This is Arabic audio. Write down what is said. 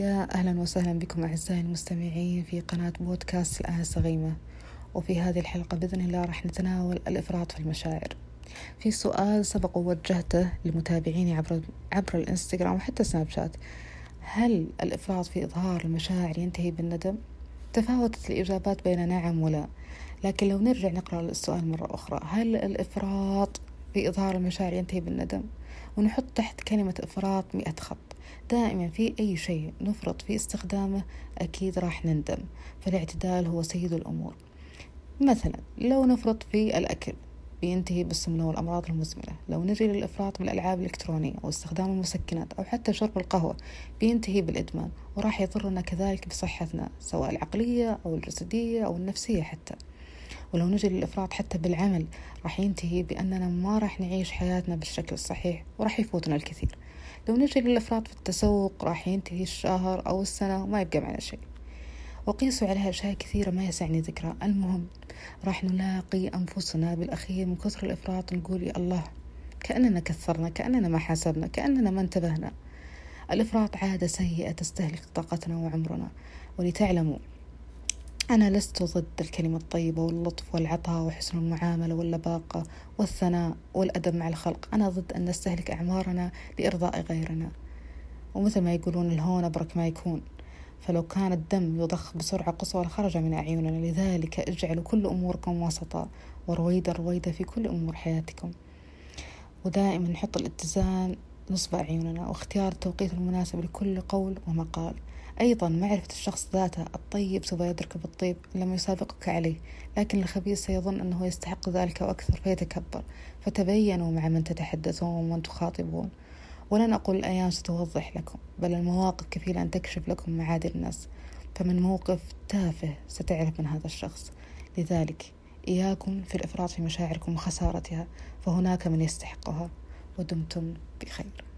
يا أهلا وسهلا بكم أعزائي المستمعين في قناة بودكاست الآنسة غيمة وفي هذه الحلقة بإذن الله راح نتناول الإفراط في المشاعر. في سؤال سبق ووجهته لمتابعيني عبر عبر الإنستغرام وحتى سناب شات. هل الإفراط في إظهار المشاعر ينتهي بالندم؟ تفاوتت الإجابات بين نعم ولا. لكن لو نرجع نقرأ السؤال مرة أخرى. هل الإفراط في إظهار المشاعر ينتهي بالندم؟ ونحط تحت كلمة إفراط مئة خط. دائما في أي شيء نفرط في استخدامه أكيد راح نندم فالاعتدال هو سيد الأمور. مثلا لو نفرط في الأكل بينتهي بالسمنة والأمراض المزمنة. لو نجي للإفراط بالألعاب الإلكترونية أو استخدام المسكنات أو حتى شرب القهوة بينتهي بالإدمان وراح يضرنا كذلك بصحتنا سواء العقلية أو الجسدية أو النفسية حتى. ولو نجي للإفراط حتى بالعمل راح ينتهي بأننا ما راح نعيش حياتنا بالشكل الصحيح وراح يفوتنا الكثير. لو نجي للإفراط في التسوق راح ينتهي الشهر أو السنة وما يبقى معنا شيء. وقيسوا عليها أشياء كثيرة ما يسعني ذكرها المهم راح نلاقي أنفسنا بالأخير من كثر الإفراط نقول يا الله كأننا كثرنا كأننا ما حاسبنا كأننا ما انتبهنا. الإفراط عادة سيئة تستهلك طاقتنا وعمرنا. ولتعلموا أنا لست ضد الكلمة الطيبة واللطف والعطاء وحسن المعاملة واللباقة والثناء والأدب مع الخلق. أنا ضد أن نستهلك أعمارنا لإرضاء غيرنا. ومثل ما يقولون الهون أبرك ما يكون. فلو كان الدم يضخ بسرعة قصوى لخرج من أعيننا لذلك اجعلوا كل أموركم وسطا. ورويدا رويدا في كل أمور حياتكم. ودائما نحط الاتزان نصب أعيننا واختيار التوقيت المناسب لكل قول ومقال. أيضا معرفة الشخص ذاته الطيب سوف يدرك بالطيب لم يسابقك عليه لكن الخبيث سيظن أنه يستحق ذلك وأكثر فيتكبر. فتبينوا مع من تتحدثون ومن تخاطبون. ولن أقول الأيام ستوضح لكم بل المواقف كفيلة أن تكشف لكم معادن الناس. فمن موقف تافه ستعرف من هذا الشخص. لذلك إياكم في الإفراط في مشاعركم وخسارتها فهناك من يستحقها. ودمتم بخير.